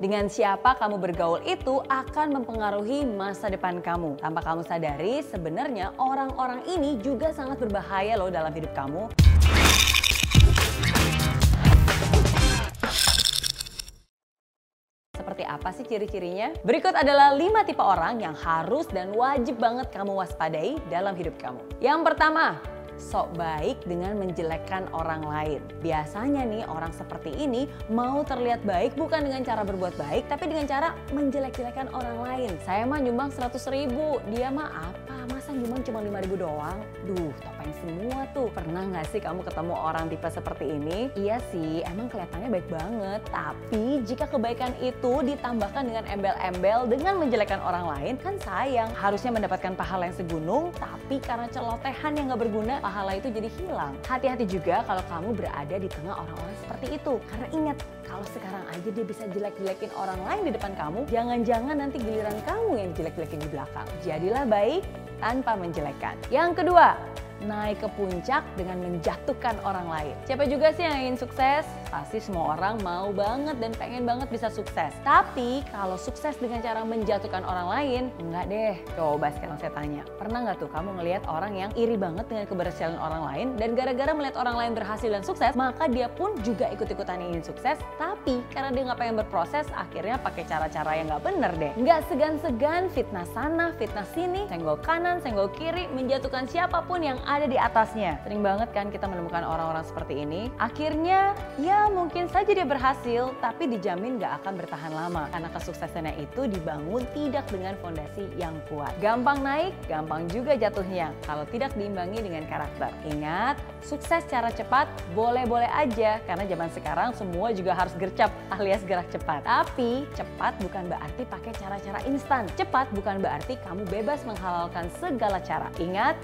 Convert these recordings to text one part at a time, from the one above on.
Dengan siapa kamu bergaul itu akan mempengaruhi masa depan kamu. Tanpa kamu sadari, sebenarnya orang-orang ini juga sangat berbahaya loh dalam hidup kamu. Seperti apa sih ciri-cirinya? Berikut adalah 5 tipe orang yang harus dan wajib banget kamu waspadai dalam hidup kamu. Yang pertama, sok baik dengan menjelekkan orang lain. Biasanya nih orang seperti ini mau terlihat baik bukan dengan cara berbuat baik tapi dengan cara menjelek-jelekan orang lain. Saya mah nyumbang 100 ribu, dia mah apa? Masa nyumbang cuma 5 ribu doang? Duh topeng semua tuh. Pernah gak sih kamu ketemu orang tipe seperti ini? Iya sih emang kelihatannya baik banget. Tapi jika kebaikan itu ditambahkan dengan embel-embel dengan menjelekkan orang lain kan sayang. Harusnya mendapatkan pahala yang segunung tapi karena celotehan yang gak berguna pahala itu jadi hilang. Hati-hati juga kalau kamu berada di tengah orang-orang seperti itu. Karena ingat, kalau sekarang aja dia bisa jelek-jelekin orang lain di depan kamu, jangan-jangan nanti giliran kamu yang jelek-jelekin di belakang. Jadilah baik tanpa menjelekkan. Yang kedua, naik ke puncak dengan menjatuhkan orang lain. Siapa juga sih yang ingin sukses? Pasti semua orang mau banget dan pengen banget bisa sukses. Tapi kalau sukses dengan cara menjatuhkan orang lain, enggak deh. Coba sekarang saya tanya, pernah nggak tuh kamu ngelihat orang yang iri banget dengan keberhasilan orang lain dan gara-gara melihat orang lain berhasil dan sukses, maka dia pun juga ikut-ikutan ingin sukses, tapi karena dia nggak pengen berproses, akhirnya pakai cara-cara yang nggak bener deh. Nggak segan-segan fitnah sana, fitnah sini, senggol kanan, senggol kiri, menjatuhkan siapa pun yang ada di atasnya. Sering banget kan kita menemukan orang-orang seperti ini. Akhirnya ya mungkin saja dia berhasil tapi dijamin gak akan bertahan lama. Karena kesuksesannya itu dibangun tidak dengan fondasi yang kuat. Gampang naik, gampang juga jatuhnya kalau tidak diimbangi dengan karakter. Ingat, sukses secara cepat boleh-boleh aja karena zaman sekarang semua juga harus gercep alias gerak cepat. Tapi cepat bukan berarti pakai cara-cara instan. Cepat bukan berarti kamu bebas menghalalkan segala cara. Ingat,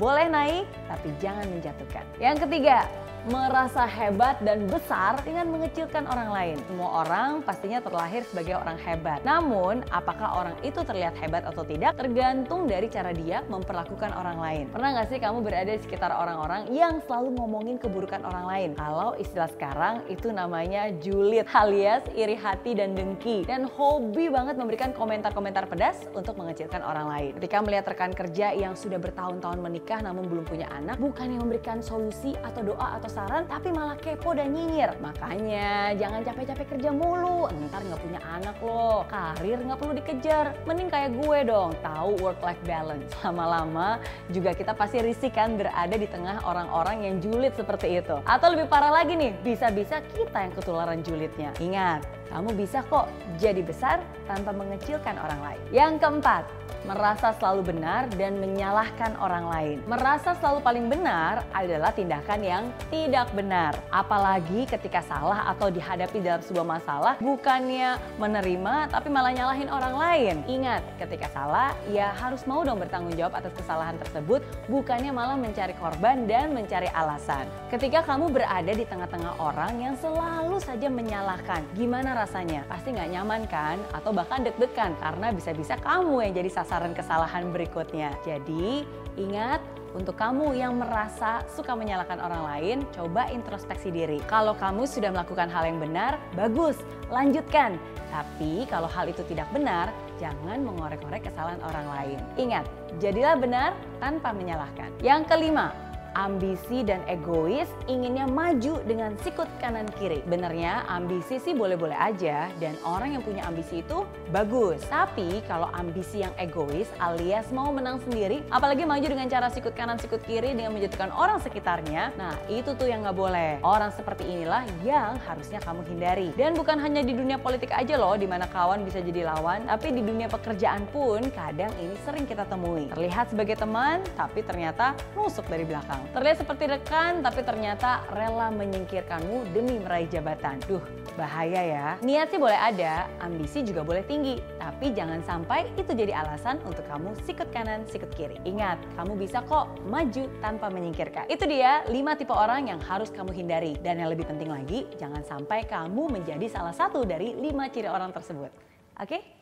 boleh naik, tapi jangan menjatuhkan. Yang ketiga, merasa hebat dan besar dengan mengecilkan orang lain. Semua orang pastinya terlahir sebagai orang hebat. Namun, apakah orang itu terlihat hebat atau tidak tergantung dari cara dia memperlakukan orang lain. Pernah nggak sih kamu berada di sekitar orang-orang yang selalu ngomongin keburukan orang lain? Kalau istilah sekarang itu namanya julid alias iri hati dan dengki dan hobi banget memberikan komentar-komentar pedas untuk mengecilkan orang lain. Ketika melihat rekan kerja yang sudah bertahun-tahun menikah namun belum punya anak, bukan yang memberikan solusi atau doa atau saran tapi malah kepo dan nyinyir. Makanya jangan capek-capek kerja mulu, ntar nggak punya anak loh. Karir nggak perlu dikejar, mending kayak gue dong, tahu work-life balance. Lama-lama juga kita pasti risihkan berada di tengah orang-orang yang julid seperti itu. Atau lebih parah lagi nih, bisa-bisa kita yang ketularan julidnya. Ingat, kamu bisa kok jadi besar tanpa mengecilkan orang lain. Yang keempat, merasa selalu benar dan menyalahkan orang lain. Merasa selalu paling benar adalah tindakan yang tidak benar. Apalagi ketika salah atau dihadapi dalam sebuah masalah, bukannya menerima tapi malah nyalahin orang lain. Ingat, ketika salah, ya harus mau dong bertanggung jawab atas kesalahan tersebut, bukannya malah mencari korban dan mencari alasan. Ketika kamu berada di tengah-tengah orang yang selalu saja menyalahkan, gimana rasanya? Pasti nggak nyaman kan? Atau bahkan deg-degan karena bisa-bisa kamu yang jadi sasaran kesalahan berikutnya. Jadi ingat untuk kamu yang merasa suka menyalahkan orang lain, coba introspeksi diri. Kalau kamu sudah melakukan hal yang benar, bagus, lanjutkan. Tapi kalau hal itu tidak benar, jangan mengorek-orek kesalahan orang lain. Ingat, jadilah benar tanpa menyalahkan. Yang kelima, ambisi dan egois inginnya maju dengan sikut kanan kiri. Benernya ambisi sih boleh-boleh aja dan orang yang punya ambisi itu bagus. Tapi kalau ambisi yang egois alias mau menang sendiri, apalagi maju dengan cara sikut kanan sikut kiri dengan menjatuhkan orang sekitarnya, nah itu tuh yang nggak boleh. Orang seperti inilah yang harusnya kamu hindari. Dan bukan hanya di dunia politik aja loh, di mana kawan bisa jadi lawan, tapi di dunia pekerjaan pun kadang ini sering kita temui. Terlihat sebagai teman, tapi ternyata nusuk dari belakang. Terlihat seperti rekan, tapi ternyata rela menyingkirkanmu demi meraih jabatan. Duh, bahaya ya. Niat sih boleh ada, ambisi juga boleh tinggi. Tapi jangan sampai itu jadi alasan untuk kamu sikut kanan, sikut kiri. Ingat, kamu bisa kok maju tanpa menyingkirkan. Itu dia 5 tipe orang yang harus kamu hindari. Dan yang lebih penting lagi, jangan sampai kamu menjadi salah satu dari 5 ciri orang tersebut. Oke? Okay?